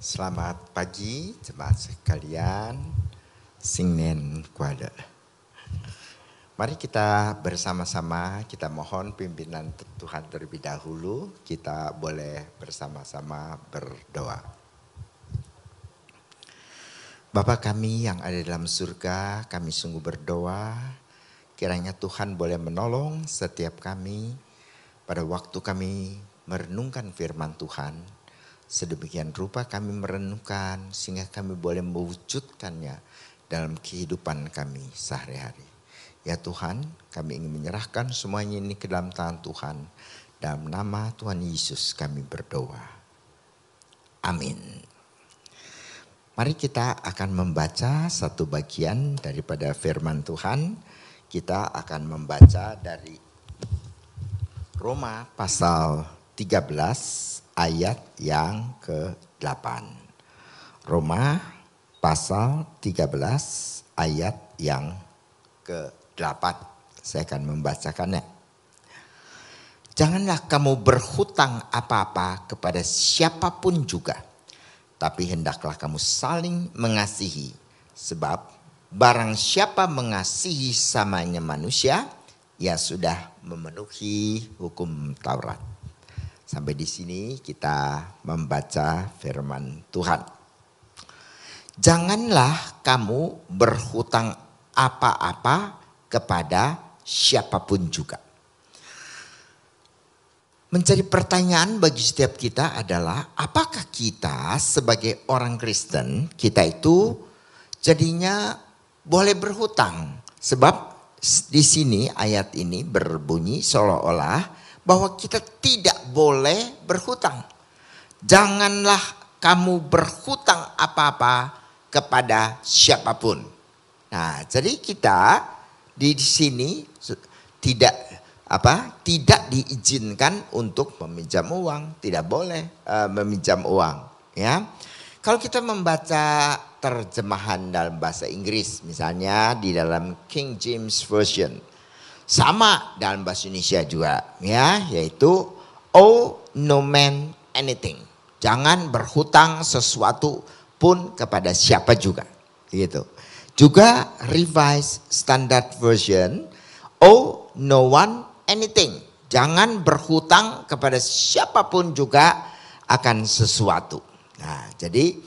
Selamat pagi jemaat sekalian. Singnen kuada. Mari kita bersama-sama kita mohon pimpinan Tuhan terlebih dahulu. Kita boleh bersama-sama berdoa. Bapa kami yang ada dalam surga, kami sungguh berdoa kiranya Tuhan boleh menolong setiap kami pada waktu kami merenungkan firman Tuhan Sedemikian rupa kami merenungkan sehingga kami boleh mewujudkannya dalam kehidupan kami sehari-hari. Ya Tuhan, kami ingin menyerahkan semuanya ini ke dalam tangan Tuhan. Dalam nama Tuhan Yesus kami berdoa. Amin. Mari kita akan membaca satu bagian daripada firman Tuhan. Kita akan membaca dari Roma pasal 13 ayat yang ke-8. Roma pasal 13 ayat yang ke-8. Saya akan membacakannya. Janganlah kamu berhutang apa-apa kepada siapa pun juga. Tapi hendaklah kamu saling mengasihi. Sebab barang siapa mengasihi samanya manusia, ia sudah memenuhi hukum Taurat. Sampai di sini kita membaca firman Tuhan. Janganlah kamu berhutang apa-apa kepada siapa pun juga. Menjadi pertanyaan bagi setiap kita adalah apakah kita sebagai orang Kristen kita itu jadinya boleh berhutang sebab di sini ayat ini berbunyi seolah-olah bahwa kita tidak boleh berhutang. Janganlah kamu berhutang apa-apa kepada siapa pun. Nah, jadi kita di sini tidak apa? Tidak diizinkan untuk meminjam uang, tidak boleh uh, meminjam uang, ya. Kalau kita membaca terjemahan dalam bahasa Inggris, misalnya di dalam King James Version, sama dalam bahasa Indonesia juga ya, yaitu owe no man anything. Jangan berhutang sesuatu pun kepada siapa juga. Gitu. Juga Revised Standard Version owe no one anything. Jangan berhutang kepada siapa pun juga akan sesuatu. Nah, jadi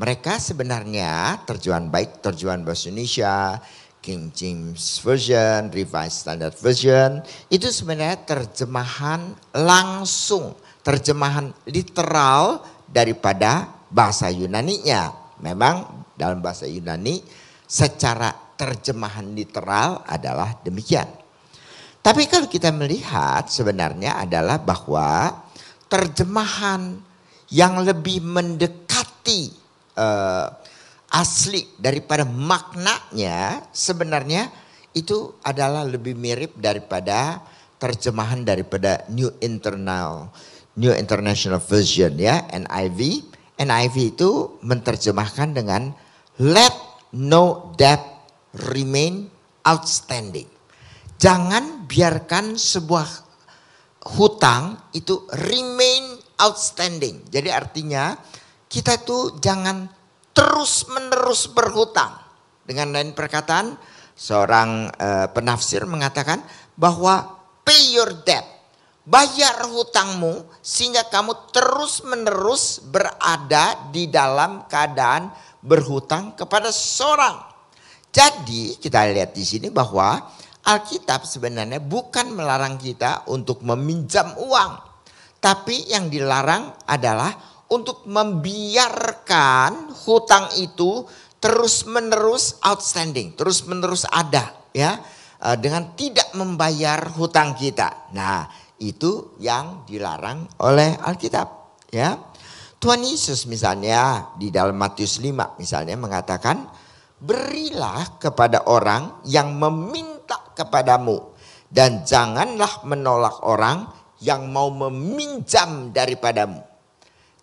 mereka sebenarnya terjemahan baik terjemahan bahasa Indonesia King James Version, Revised Standard Version, itu sebenarnya terjemahan langsung, terjemahan literal daripada bahasa Yunani-nya. Memang dalam bahasa Yunani secara terjemahan literal adalah demikian. Tapi kalau kita melihat sebenarnya adalah bahwa terjemahan yang lebih mendekati uh, asli daripada maknanya sebenarnya itu adalah lebih mirip daripada terjemahan daripada New Internal New International Version ya NIV. NIV itu menerjemahkan dengan let no debt remain outstanding. Jangan biarkan sebuah hutang itu remain outstanding. Jadi artinya kita itu jangan terus menerus berhutang. Dengan lain perkataan, seorang uh, penafsir mengatakan bahwa pay your debt, bayar hutangmu sehingga kamu terus menerus berada di dalam keadaan berhutang kepada seorang. Jadi kita lihat di sini bahwa Alkitab sebenarnya bukan melarang kita untuk meminjam uang, tapi yang dilarang adalah untuk membiarkan hutang itu terus menerus outstanding, terus menerus ada ya eh, dengan tidak membayar hutang kita. Nah, itu yang dilarang oleh Alkitab ya. Tuhan Yesus misalnya di dalam Matius 5 misalnya mengatakan berilah kepada orang yang meminta kepadamu dan janganlah menolak orang yang mau meminjam daripadamu.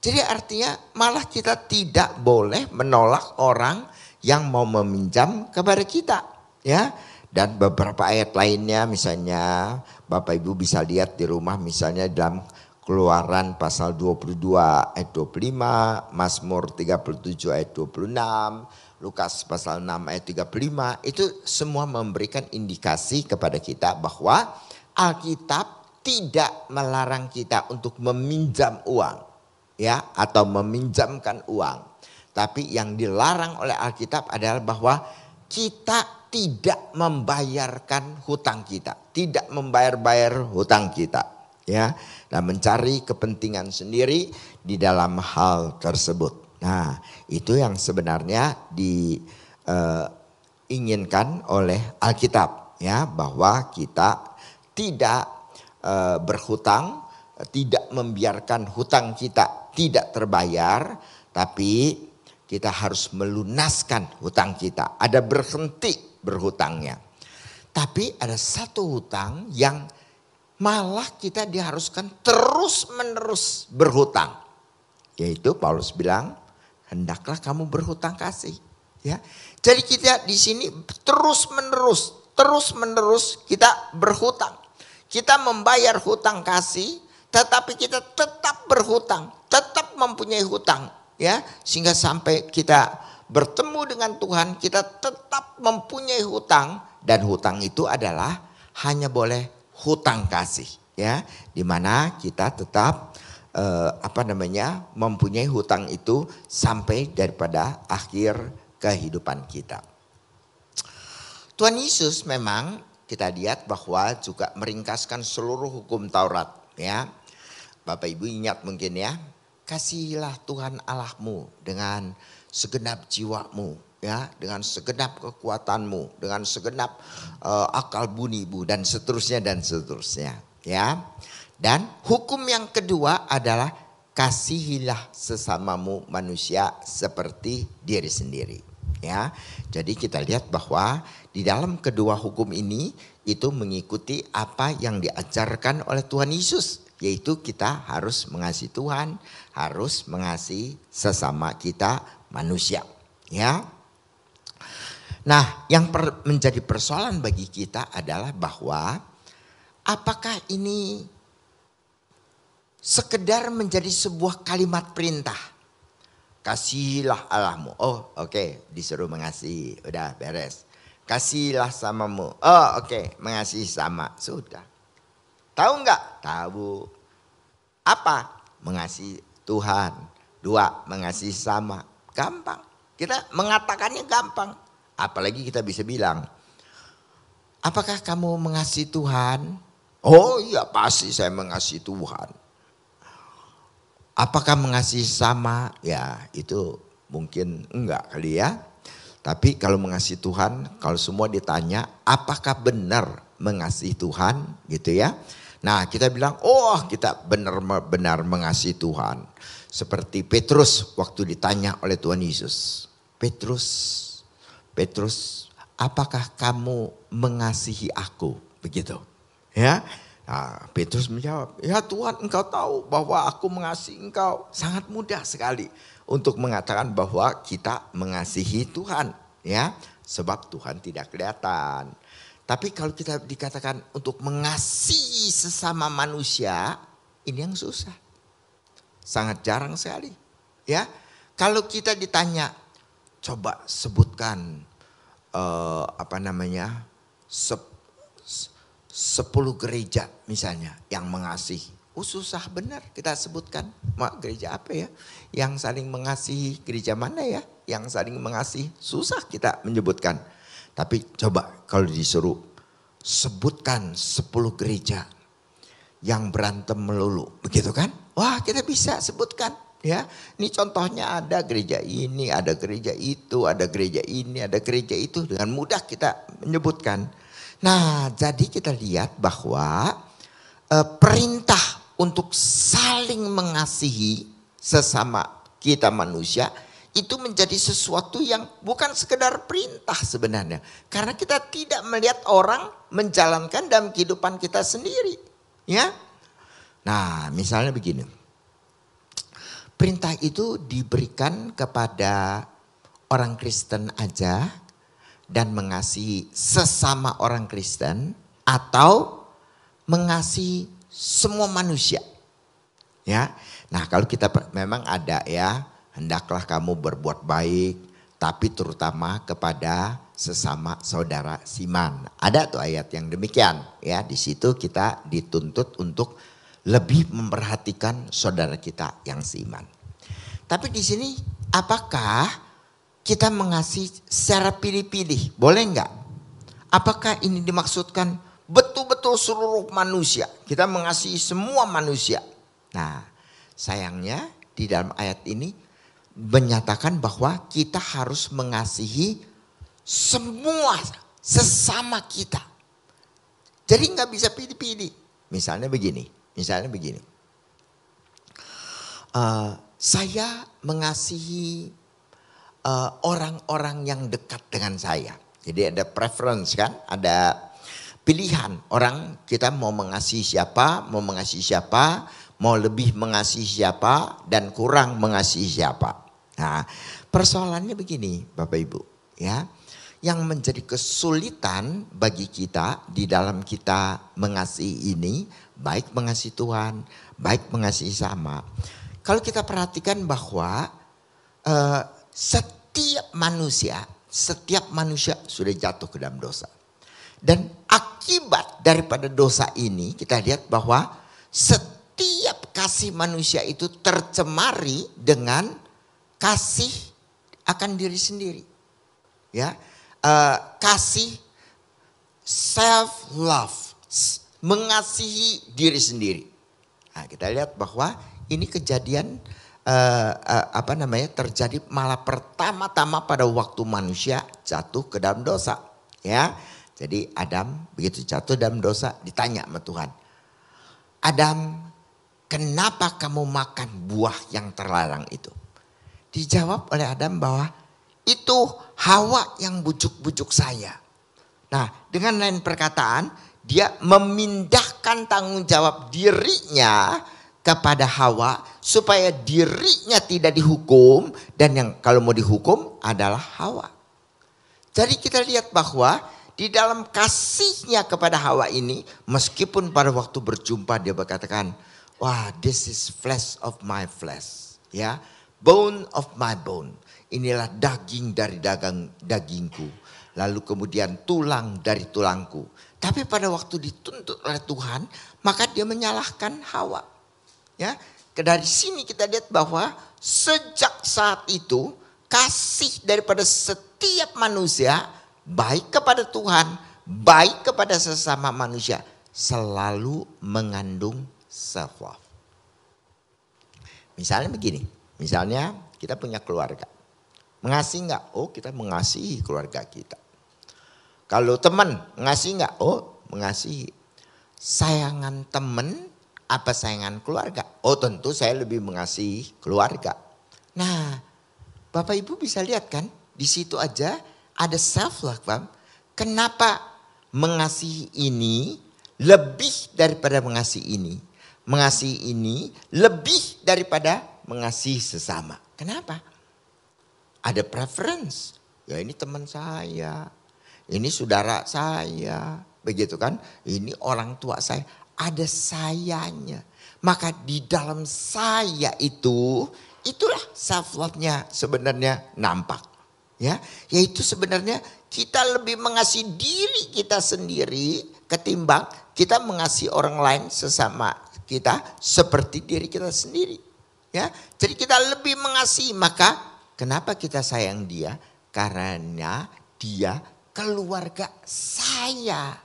Jadi artinya malah kita tidak boleh menolak orang yang mau meminjam kepada kita, ya. Dan beberapa ayat lainnya misalnya Bapak Ibu bisa lihat di rumah misalnya dalam Keluaran pasal 22 ayat 25, Mazmur 37 ayat 26, Lukas pasal 6 ayat 35 itu semua memberikan indikasi kepada kita bahwa Alkitab tidak melarang kita untuk meminjam uang ya atau meminjamkan uang. Tapi yang dilarang oleh Alkitab adalah bahwa kita tidak membayarkan hutang kita, tidak membayar-bayar hutang kita ya dan mencari kepentingan sendiri di dalam hal tersebut. Nah, itu yang sebenarnya diinginkan uh, oleh Alkitab ya bahwa kita tidak uh, berhutang, tidak membiarkan hutang kita tidak terbayar, tapi kita harus melunaskan hutang kita. Ada berhenti berhutangnya. Tapi ada satu hutang yang malah kita diharuskan terus menerus berhutang. Yaitu Paulus bilang, hendaklah kamu berhutang kasih. Ya, jadi kita di sini terus menerus, terus menerus kita berhutang. Kita membayar hutang kasih, tetapi kita tetap berhutang, tetap mempunyai hutang, ya, sehingga sampai kita bertemu dengan Tuhan, kita tetap mempunyai hutang dan hutang itu adalah hanya boleh hutang kasih ya di mana kita tetap eh, apa namanya mempunyai hutang itu sampai daripada akhir kehidupan kita. Tuhan Yesus memang kita lihat bahwa juga meringkaskan seluruh hukum Taurat ya. Bapak Ibu ingat mungkin ya, kasihilah Tuhan Allahmu dengan segenap jiwamu, ya dengan segenap kekuatanmu, dengan segenap uh, akal bunimu dan seterusnya dan seterusnya, ya. Dan hukum yang kedua adalah kasihilah sesamamu manusia seperti diri sendiri, ya. Jadi kita lihat bahwa di dalam kedua hukum ini itu mengikuti apa yang diajarkan oleh Tuhan Yesus, yaitu kita harus mengasihi Tuhan, harus mengasihi sesama kita manusia, ya. Nah, yang per, menjadi persoalan bagi kita adalah bahwa apakah ini sekedar menjadi sebuah kalimat perintah. Kasihilah Allahmu. Oh, oke, okay. disuruh mengasihi. Udah beres. Kasihlah samamu. Oh, oke, okay. mengasihi sama. Sudah. Tahu nggak? Tahu. Apa? Mengasihi Tuhan. Dua, mengasihi sama. Gampang. Kita mengatakannya gampang Apalagi kita bisa bilang, apakah kamu mengasihi Tuhan? Oh iya pasti saya mengasihi Tuhan. Apakah mengasihi sama? Ya itu mungkin enggak kali ya. Tapi kalau mengasihi Tuhan, kalau semua ditanya, apakah benar mengasihi Tuhan gitu ya. Nah kita bilang, oh kita benar-benar mengasihi Tuhan. Seperti Petrus waktu ditanya oleh Tuhan Yesus. Petrus Petrus, apakah kamu mengasihi aku? Begitu. Ya. Nah, Petrus menjawab, ya Tuhan engkau tahu bahwa aku mengasihi engkau. Sangat mudah sekali untuk mengatakan bahwa kita mengasihi Tuhan. ya Sebab Tuhan tidak kelihatan. Tapi kalau kita dikatakan untuk mengasihi sesama manusia, ini yang susah. Sangat jarang sekali. Ya, kalau kita ditanya, coba sebutkan uh, apa namanya sep, sepuluh gereja misalnya yang mengasihi. Oh susah benar kita sebutkan mak gereja apa ya yang saling mengasihi gereja mana ya yang saling mengasihi susah kita menyebutkan. Tapi coba kalau disuruh sebutkan sepuluh gereja yang berantem melulu begitu kan? Wah kita bisa sebutkan Ya, ini contohnya ada gereja ini, ada gereja itu, ada gereja ini, ada gereja itu dengan mudah kita menyebutkan. Nah, jadi kita lihat bahwa e, perintah untuk saling mengasihi sesama kita manusia itu menjadi sesuatu yang bukan sekedar perintah sebenarnya. Karena kita tidak melihat orang menjalankan dalam kehidupan kita sendiri. Ya. Nah, misalnya begini. Perintah itu diberikan kepada orang Kristen aja dan mengasihi sesama orang Kristen atau mengasihi semua manusia. Ya. Nah, kalau kita memang ada ya, hendaklah kamu berbuat baik tapi terutama kepada sesama saudara siman. Ada tuh ayat yang demikian ya. Di situ kita dituntut untuk lebih memperhatikan saudara kita yang seiman. Tapi di sini apakah kita mengasihi secara pilih-pilih? Boleh enggak? Apakah ini dimaksudkan betul-betul seluruh manusia? Kita mengasihi semua manusia. Nah, sayangnya di dalam ayat ini menyatakan bahwa kita harus mengasihi semua sesama kita. Jadi nggak bisa pilih-pilih. Misalnya begini, misalnya begini. Uh, saya mengasihi eh, orang-orang uh, yang dekat dengan saya. Jadi ada preference kan, ada pilihan. Orang kita mau mengasihi siapa, mau mengasihi siapa, mau lebih mengasihi siapa, dan kurang mengasihi siapa. Nah persoalannya begini Bapak Ibu ya. Yang menjadi kesulitan bagi kita di dalam kita mengasihi ini, baik mengasihi Tuhan, baik mengasihi sama kalau kita perhatikan bahwa uh, setiap manusia, setiap manusia sudah jatuh ke dalam dosa. Dan akibat daripada dosa ini kita lihat bahwa setiap kasih manusia itu tercemari dengan kasih akan diri sendiri. Ya, uh, kasih self love, mengasihi diri sendiri. Nah, kita lihat bahwa ini kejadian uh, uh, apa namanya terjadi malah pertama-tama pada waktu manusia jatuh ke dalam dosa ya jadi Adam begitu jatuh dalam dosa ditanya sama Tuhan Adam kenapa kamu makan buah yang terlarang itu dijawab oleh Adam bahwa itu Hawa yang bujuk-bujuk saya nah dengan lain perkataan dia memindahkan tanggung jawab dirinya kepada Hawa supaya dirinya tidak dihukum dan yang kalau mau dihukum adalah Hawa. Jadi kita lihat bahwa di dalam kasihnya kepada Hawa ini meskipun pada waktu berjumpa dia berkatakan, "Wah, this is flesh of my flesh." Ya, bone of my bone. Inilah daging dari dagang dagingku. Lalu kemudian tulang dari tulangku. Tapi pada waktu dituntut oleh Tuhan, maka dia menyalahkan Hawa. Ya, dari sini kita lihat bahwa sejak saat itu kasih daripada setiap manusia baik kepada Tuhan, baik kepada sesama manusia selalu mengandung self love. Misalnya begini, misalnya kita punya keluarga. Mengasihi enggak? Oh kita mengasihi keluarga kita. Kalau teman mengasihi enggak? Oh mengasihi. Sayangan teman apa sayangan keluarga? Oh tentu saya lebih mengasihi keluarga. Nah Bapak Ibu bisa lihat kan di situ aja ada self love Pak. Kenapa mengasihi ini lebih daripada mengasihi ini? Mengasihi ini lebih daripada mengasihi sesama. Kenapa? Ada preference. Ya ini teman saya, ini saudara saya, begitu kan? Ini orang tua saya ada sayanya. Maka di dalam saya itu, itulah self love-nya sebenarnya nampak. Ya, yaitu sebenarnya kita lebih mengasihi diri kita sendiri ketimbang kita mengasihi orang lain sesama kita seperti diri kita sendiri. Ya, jadi kita lebih mengasihi maka kenapa kita sayang dia? Karena dia keluarga saya.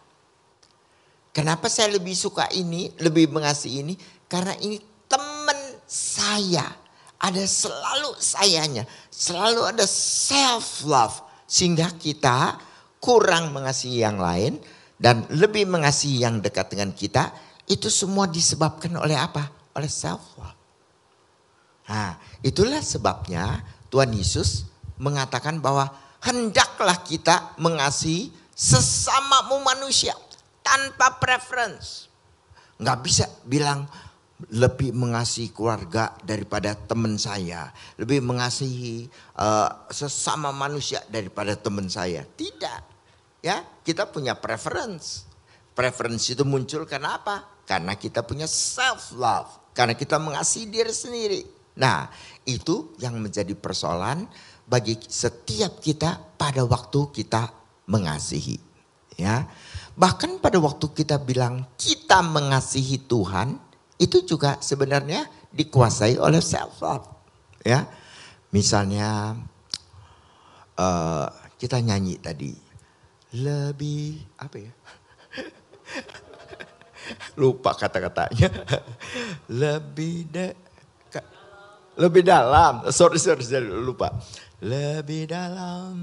Kenapa saya lebih suka ini, lebih mengasihi ini? Karena ini teman saya. Ada selalu sayanya, selalu ada self love sehingga kita kurang mengasihi yang lain dan lebih mengasihi yang dekat dengan kita. Itu semua disebabkan oleh apa? Oleh self love. Nah, itulah sebabnya Tuhan Yesus mengatakan bahwa hendaklah kita mengasihi sesamamu manusia tanpa preference. Nggak bisa bilang lebih mengasihi keluarga daripada teman saya, lebih mengasihi uh, sesama manusia daripada teman saya. Tidak, ya kita punya preference. Preference itu muncul karena apa? Karena kita punya self love. Karena kita mengasihi diri sendiri. Nah, itu yang menjadi persoalan bagi setiap kita pada waktu kita mengasihi. Ya. Bahkan pada waktu kita bilang kita mengasihi Tuhan, itu juga sebenarnya dikuasai oleh self love. Ya. Misalnya uh, kita nyanyi tadi lebih apa ya? Lupa kata-katanya. lebih de lebih dalam. Sorry, sorry, sorry lupa. Lebih dalam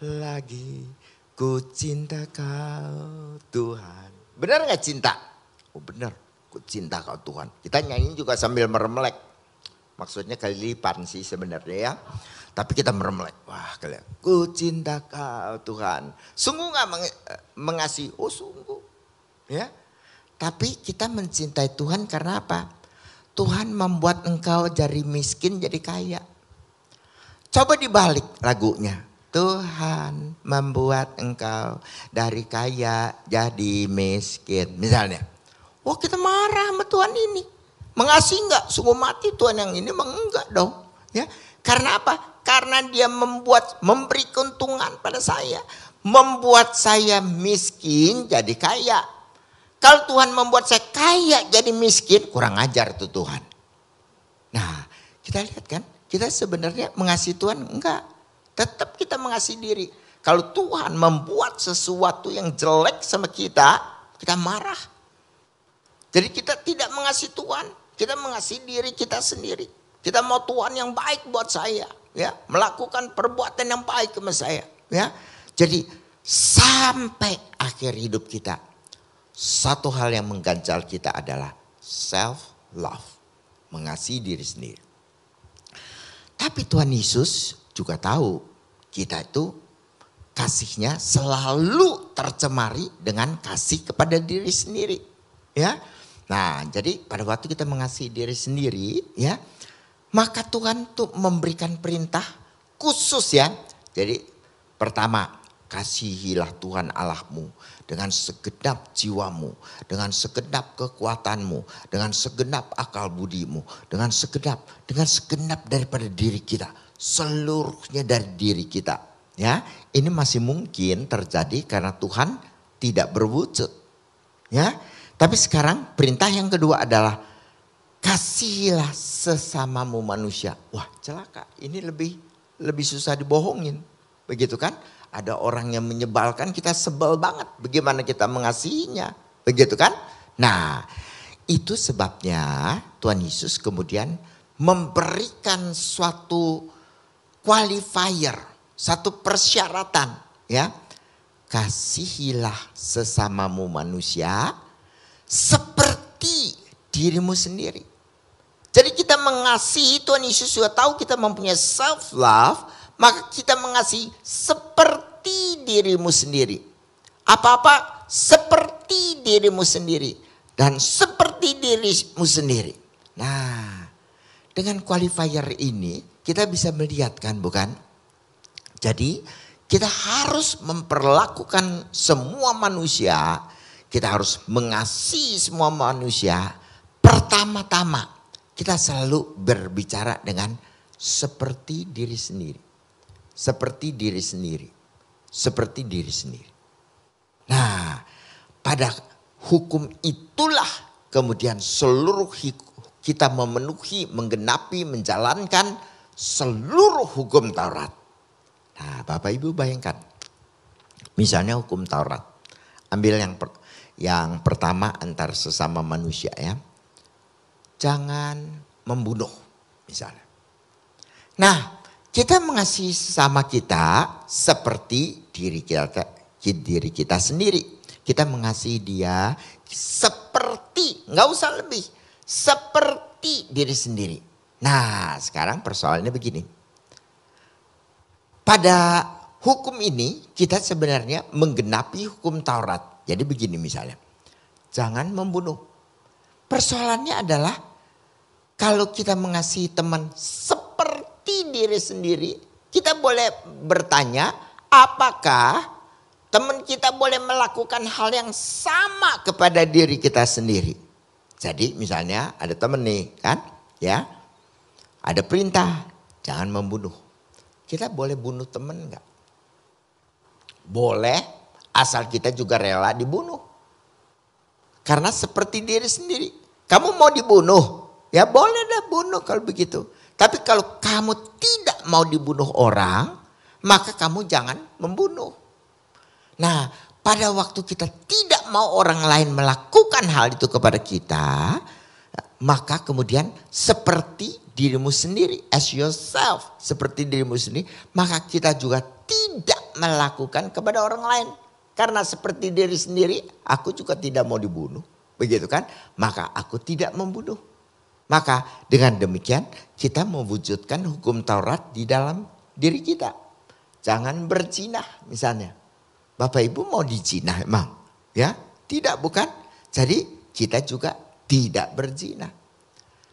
lagi ku cinta kau Tuhan. Benar nggak cinta? Oh benar, ku cinta kau Tuhan. Kita nyanyi juga sambil meremelek. Maksudnya kali lipat sih sebenarnya ya. Tapi kita meremelek. Wah kalian, ku cinta kau Tuhan. Sungguh nggak meng mengasihi? Oh sungguh. Ya. Tapi kita mencintai Tuhan karena apa? Tuhan membuat engkau dari miskin jadi kaya. Coba dibalik lagunya. Tuhan membuat engkau dari kaya jadi miskin. Misalnya. Wah kita marah sama Tuhan ini. Mengasihi enggak? Sungguh mati Tuhan yang ini enggak dong. Ya, Karena apa? Karena dia membuat, memberi keuntungan pada saya. Membuat saya miskin jadi kaya. Kalau Tuhan membuat saya kaya jadi miskin, kurang ajar tuh Tuhan. Nah, kita lihat kan, kita sebenarnya mengasihi Tuhan enggak. Tetap kita mengasihi diri. Kalau Tuhan membuat sesuatu yang jelek sama kita, kita marah. Jadi kita tidak mengasihi Tuhan, kita mengasihi diri kita sendiri. Kita mau Tuhan yang baik buat saya, ya, melakukan perbuatan yang baik sama saya, ya. Jadi sampai akhir hidup kita satu hal yang mengganjal kita adalah self love, mengasihi diri sendiri. Tapi Tuhan Yesus juga tahu kita itu kasihnya selalu tercemari dengan kasih kepada diri sendiri. Ya. Nah, jadi pada waktu kita mengasihi diri sendiri, ya, maka Tuhan tuh memberikan perintah khusus ya. Jadi pertama, kasihilah Tuhan Allahmu dengan segenap jiwamu, dengan segenap kekuatanmu, dengan segenap akal budimu, dengan segenap, dengan segenap daripada diri kita, seluruhnya dari diri kita. Ya, ini masih mungkin terjadi karena Tuhan tidak berwujud. Ya, tapi sekarang perintah yang kedua adalah kasihilah sesamamu manusia. Wah, celaka. Ini lebih lebih susah dibohongin. Begitu kan? Ada orang yang menyebalkan kita sebel banget. Bagaimana kita mengasihinya. Begitu kan? Nah itu sebabnya Tuhan Yesus kemudian memberikan suatu qualifier. Satu persyaratan ya. Kasihilah sesamamu manusia seperti dirimu sendiri. Jadi kita mengasihi Tuhan Yesus juga tahu kita mempunyai self love maka kita mengasihi seperti dirimu sendiri. Apa-apa seperti dirimu sendiri dan seperti dirimu sendiri. Nah, dengan qualifier ini kita bisa melihat kan bukan? Jadi kita harus memperlakukan semua manusia, kita harus mengasihi semua manusia. Pertama-tama kita selalu berbicara dengan seperti diri sendiri seperti diri sendiri. Seperti diri sendiri. Nah, pada hukum itulah kemudian seluruh kita memenuhi, menggenapi, menjalankan seluruh hukum Taurat. Nah, Bapak Ibu bayangkan. Misalnya hukum Taurat. Ambil yang per, yang pertama antar sesama manusia ya. Jangan membunuh misalnya. Nah, kita mengasihi sesama kita seperti diri kita, diri kita sendiri. Kita mengasihi dia seperti, nggak usah lebih, seperti diri sendiri. Nah sekarang persoalannya begini. Pada hukum ini kita sebenarnya menggenapi hukum Taurat. Jadi begini misalnya, jangan membunuh. Persoalannya adalah kalau kita mengasihi teman seperti diri sendiri, kita boleh bertanya apakah teman kita boleh melakukan hal yang sama kepada diri kita sendiri. Jadi misalnya ada temen nih kan, ya. Ada perintah, jangan membunuh. Kita boleh bunuh temen enggak? Boleh, asal kita juga rela dibunuh. Karena seperti diri sendiri. Kamu mau dibunuh, ya boleh dah bunuh kalau begitu. Tapi kalau kamu tidak mau dibunuh orang, maka kamu jangan membunuh. Nah, pada waktu kita tidak mau orang lain melakukan hal itu kepada kita, maka kemudian seperti dirimu sendiri, as yourself, seperti dirimu sendiri, maka kita juga tidak melakukan kepada orang lain. Karena seperti diri sendiri, aku juga tidak mau dibunuh. Begitu kan? Maka aku tidak membunuh. Maka dengan demikian kita mewujudkan hukum Taurat di dalam diri kita. Jangan berzina misalnya. Bapak Ibu mau dijinah emang? Ya, tidak bukan? Jadi kita juga tidak berzina.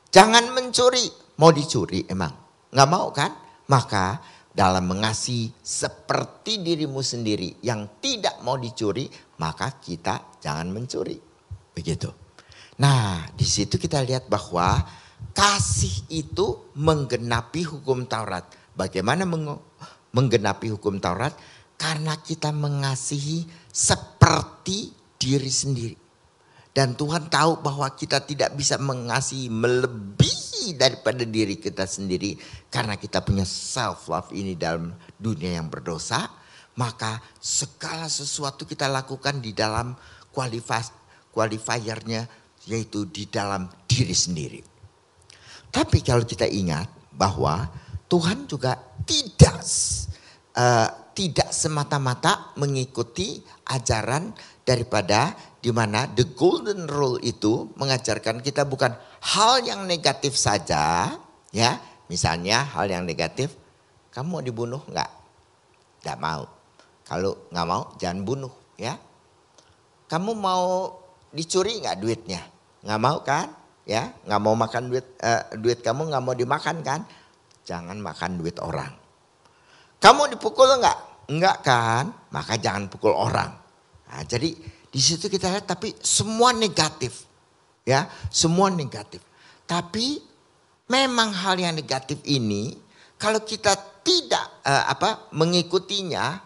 Jangan mencuri, mau dicuri emang? Nggak mau kan? Maka dalam mengasihi seperti dirimu sendiri yang tidak mau dicuri, maka kita jangan mencuri. Begitu. Nah, di situ kita lihat bahwa kasih itu menggenapi hukum Taurat. Bagaimana menggenapi hukum Taurat? Karena kita mengasihi seperti diri sendiri. Dan Tuhan tahu bahwa kita tidak bisa mengasihi melebihi daripada diri kita sendiri. Karena kita punya self love ini dalam dunia yang berdosa. Maka segala sesuatu kita lakukan di dalam qualifiernya yaitu di dalam diri sendiri. Tapi kalau kita ingat bahwa Tuhan juga tidak uh, tidak semata-mata mengikuti ajaran daripada di mana the golden rule itu mengajarkan kita bukan hal yang negatif saja, ya. Misalnya hal yang negatif, kamu mau dibunuh enggak? Enggak mau. Kalau enggak mau jangan bunuh, ya. Kamu mau dicuri enggak duitnya? Enggak mau kan? Ya, enggak mau makan duit uh, duit kamu enggak mau dimakan kan? Jangan makan duit orang. Kamu dipukul enggak? Enggak kan? Maka jangan pukul orang. Nah, jadi di situ kita lihat tapi semua negatif. Ya, semua negatif. Tapi memang hal yang negatif ini kalau kita tidak uh, apa mengikutinya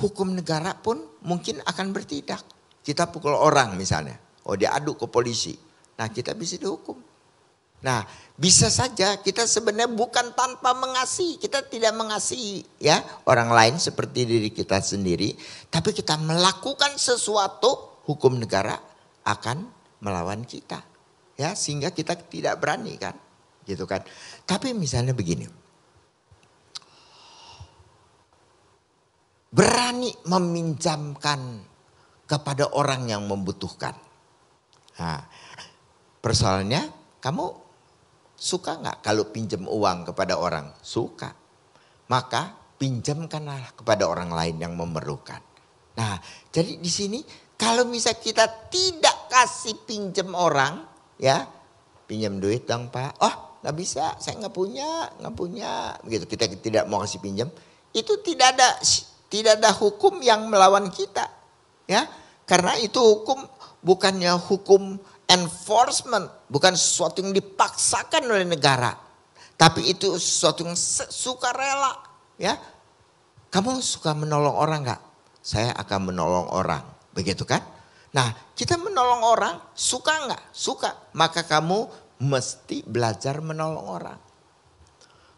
hukum negara pun mungkin akan bertindak. Kita pukul orang misalnya, oh dia aduk ke polisi. Nah, kita bisa dihukum. Nah, bisa saja kita sebenarnya bukan tanpa mengasihi, kita tidak mengasihi ya orang lain seperti diri kita sendiri, tapi kita melakukan sesuatu hukum negara akan melawan kita. Ya, sehingga kita tidak berani kan. Gitu kan. Tapi misalnya begini. Berani meminjamkan kepada orang yang membutuhkan. Nah, persoalannya kamu Suka nggak kalau pinjam uang kepada orang? Suka. Maka pinjamkanlah kepada orang lain yang memerlukan. Nah, jadi di sini kalau misal kita tidak kasih pinjam orang, ya pinjam duit dong pak. Oh nggak bisa, saya nggak punya, nggak punya. Begitu kita tidak mau kasih pinjam, itu tidak ada tidak ada hukum yang melawan kita, ya. Karena itu hukum bukannya hukum enforcement, bukan sesuatu yang dipaksakan oleh negara. Tapi itu sesuatu yang suka rela. Ya, Kamu suka menolong orang nggak? Saya akan menolong orang. Begitu kan? Nah kita menolong orang suka nggak? Suka. Maka kamu mesti belajar menolong orang.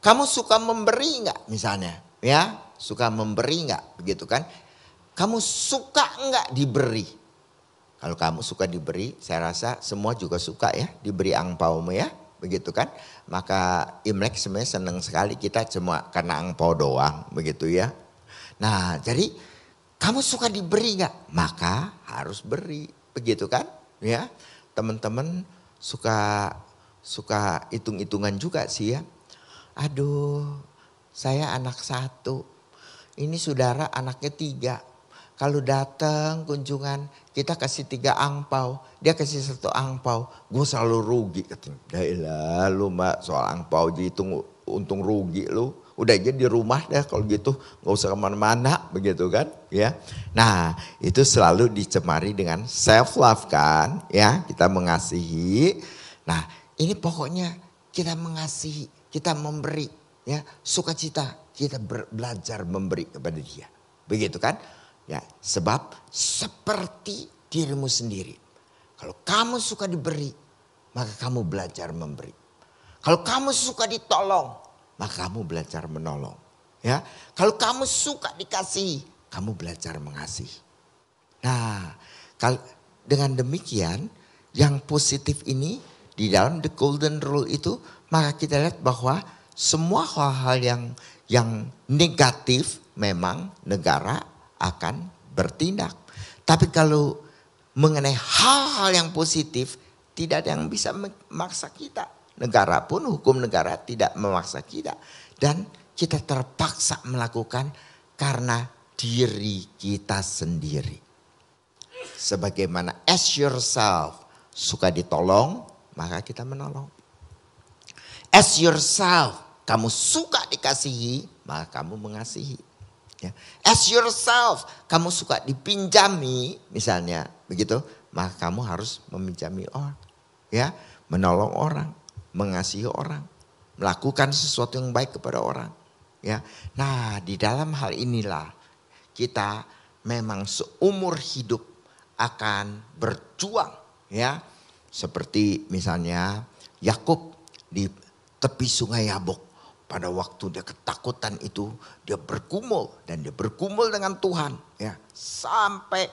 Kamu suka memberi nggak misalnya? Ya, suka memberi nggak? Begitu kan? Kamu suka nggak diberi? Kalau kamu suka diberi, saya rasa semua juga suka ya diberi angpaumu ya. Begitu kan? Maka Imlek sebenarnya senang sekali kita cuma karena angpau doang begitu ya. Nah jadi kamu suka diberi nggak? Maka harus beri. Begitu kan? Ya teman-teman suka suka hitung-hitungan juga sih ya. Aduh saya anak satu. Ini saudara anaknya tiga kalau datang kunjungan, kita kasih tiga angpau, dia kasih satu angpau, gue selalu rugi katanya. Ya lu mbak soal angpau dihitung untung rugi lu, udah aja di rumah deh kalau gitu nggak usah ke mana-mana begitu kan ya. Nah itu selalu dicemari dengan self love kan ya kita mengasihi. Nah ini pokoknya kita mengasihi, kita memberi ya sukacita kita belajar memberi kepada dia. Begitu kan? Ya, sebab seperti dirimu sendiri. Kalau kamu suka diberi, maka kamu belajar memberi. Kalau kamu suka ditolong, maka kamu belajar menolong. Ya, kalau kamu suka dikasih, kamu belajar mengasihi. Nah, kalau dengan demikian yang positif ini di dalam the golden rule itu maka kita lihat bahwa semua hal-hal yang yang negatif memang negara akan bertindak. Tapi kalau mengenai hal-hal yang positif tidak ada yang bisa memaksa kita. Negara pun hukum negara tidak memaksa kita. Dan kita terpaksa melakukan karena diri kita sendiri. Sebagaimana as yourself suka ditolong, maka kita menolong. As yourself kamu suka dikasihi, maka kamu mengasihi. Ya. As yourself, kamu suka dipinjami, misalnya. Begitu, maka kamu harus meminjami orang, ya, menolong orang, mengasihi orang, melakukan sesuatu yang baik kepada orang, ya. Nah, di dalam hal inilah kita memang seumur hidup akan berjuang, ya. Seperti misalnya Yakub di tepi sungai Yabok pada waktu dia ketakutan itu dia bergumul dan dia bergumul dengan Tuhan ya. Sampai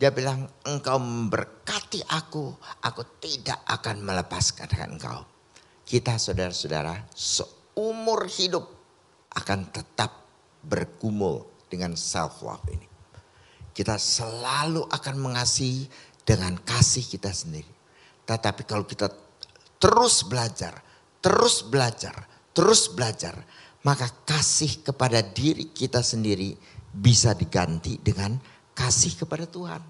dia bilang engkau memberkati aku aku tidak akan melepaskan engkau. Kita saudara-saudara seumur hidup akan tetap bergumul dengan self love ini. Kita selalu akan mengasihi dengan kasih kita sendiri. Tetapi kalau kita terus belajar terus belajar terus belajar, maka kasih kepada diri kita sendiri bisa diganti dengan kasih kepada Tuhan.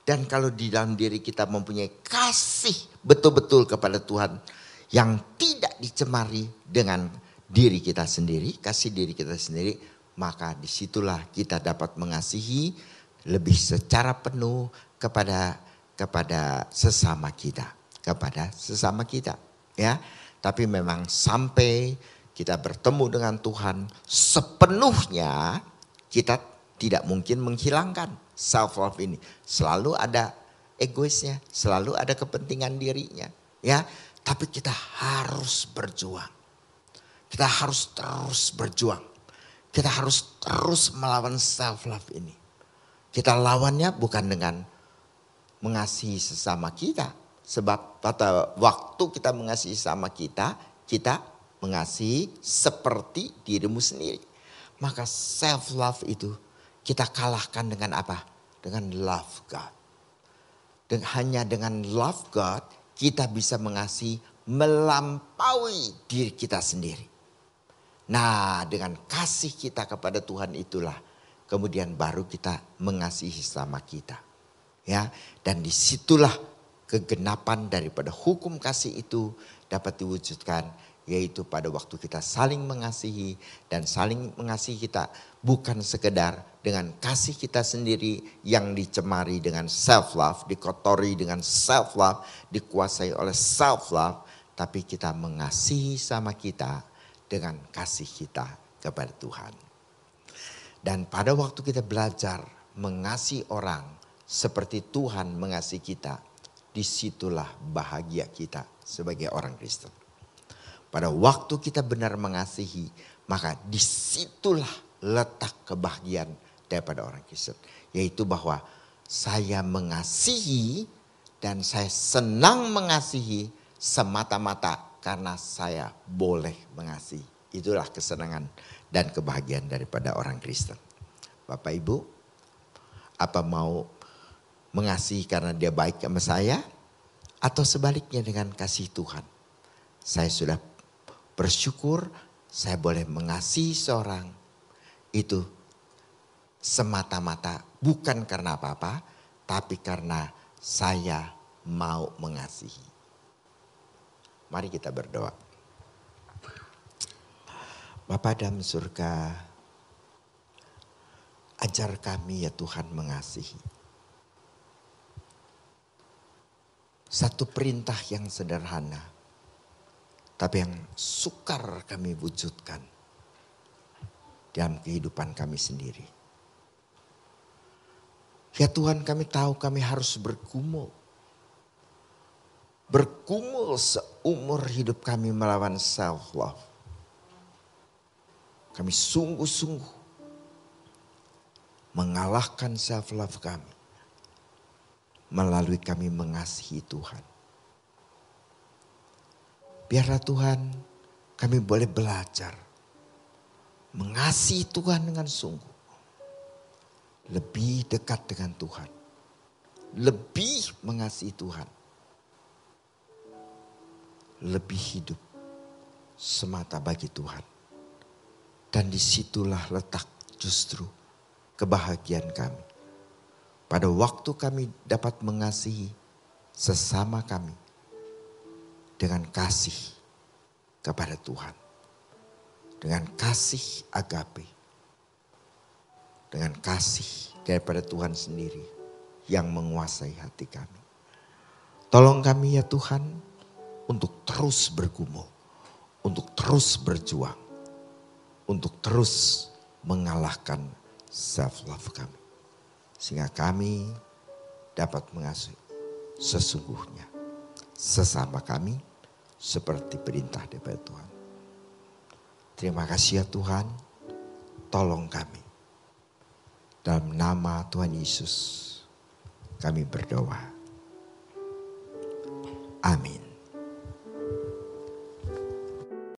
Dan kalau di dalam diri kita mempunyai kasih betul-betul kepada Tuhan yang tidak dicemari dengan diri kita sendiri, kasih diri kita sendiri, maka di situlah kita dapat mengasihi lebih secara penuh kepada kepada sesama kita, kepada sesama kita, ya. Tapi memang sampai kita bertemu dengan Tuhan sepenuhnya kita tidak mungkin menghilangkan self love ini. Selalu ada egoisnya, selalu ada kepentingan dirinya, ya. Tapi kita harus berjuang. Kita harus terus berjuang. Kita harus terus melawan self love ini. Kita lawannya bukan dengan mengasihi sesama kita, Sebab pada waktu kita mengasihi sama kita, kita mengasihi seperti dirimu sendiri. Maka self love itu kita kalahkan dengan apa? Dengan love God. Dan hanya dengan love God kita bisa mengasihi melampaui diri kita sendiri. Nah dengan kasih kita kepada Tuhan itulah kemudian baru kita mengasihi sama kita. Ya, dan di situlah kegenapan daripada hukum kasih itu dapat diwujudkan yaitu pada waktu kita saling mengasihi dan saling mengasihi kita bukan sekedar dengan kasih kita sendiri yang dicemari dengan self love, dikotori dengan self love, dikuasai oleh self love, tapi kita mengasihi sama kita dengan kasih kita kepada Tuhan. Dan pada waktu kita belajar mengasihi orang seperti Tuhan mengasihi kita, di situlah bahagia kita sebagai orang Kristen. Pada waktu kita benar mengasihi, maka di situlah letak kebahagiaan daripada orang Kristen. Yaitu bahwa saya mengasihi dan saya senang mengasihi semata-mata karena saya boleh mengasihi. Itulah kesenangan dan kebahagiaan daripada orang Kristen. Bapak Ibu, apa mau mengasihi karena dia baik sama saya atau sebaliknya dengan kasih Tuhan. Saya sudah bersyukur saya boleh mengasihi seorang itu semata-mata bukan karena apa-apa tapi karena saya mau mengasihi. Mari kita berdoa. Bapa dalam surga, ajar kami ya Tuhan mengasihi. Satu perintah yang sederhana, tapi yang sukar kami wujudkan dalam kehidupan kami sendiri. Ya Tuhan kami tahu kami harus bergumul. Bergumul seumur hidup kami melawan self love. Kami sungguh-sungguh mengalahkan self love kami melalui kami mengasihi Tuhan. Biarlah Tuhan kami boleh belajar mengasihi Tuhan dengan sungguh. Lebih dekat dengan Tuhan. Lebih mengasihi Tuhan. Lebih hidup semata bagi Tuhan. Dan di situlah letak justru kebahagiaan kami pada waktu kami dapat mengasihi sesama kami dengan kasih kepada Tuhan. Dengan kasih agape. Dengan kasih daripada Tuhan sendiri yang menguasai hati kami. Tolong kami ya Tuhan untuk terus bergumul. Untuk terus berjuang. Untuk terus mengalahkan self love kami. Sehingga kami dapat mengasuh sesungguhnya sesama kami seperti perintah daripada Tuhan. Terima kasih ya Tuhan, tolong kami. Dalam nama Tuhan Yesus kami berdoa. Amin.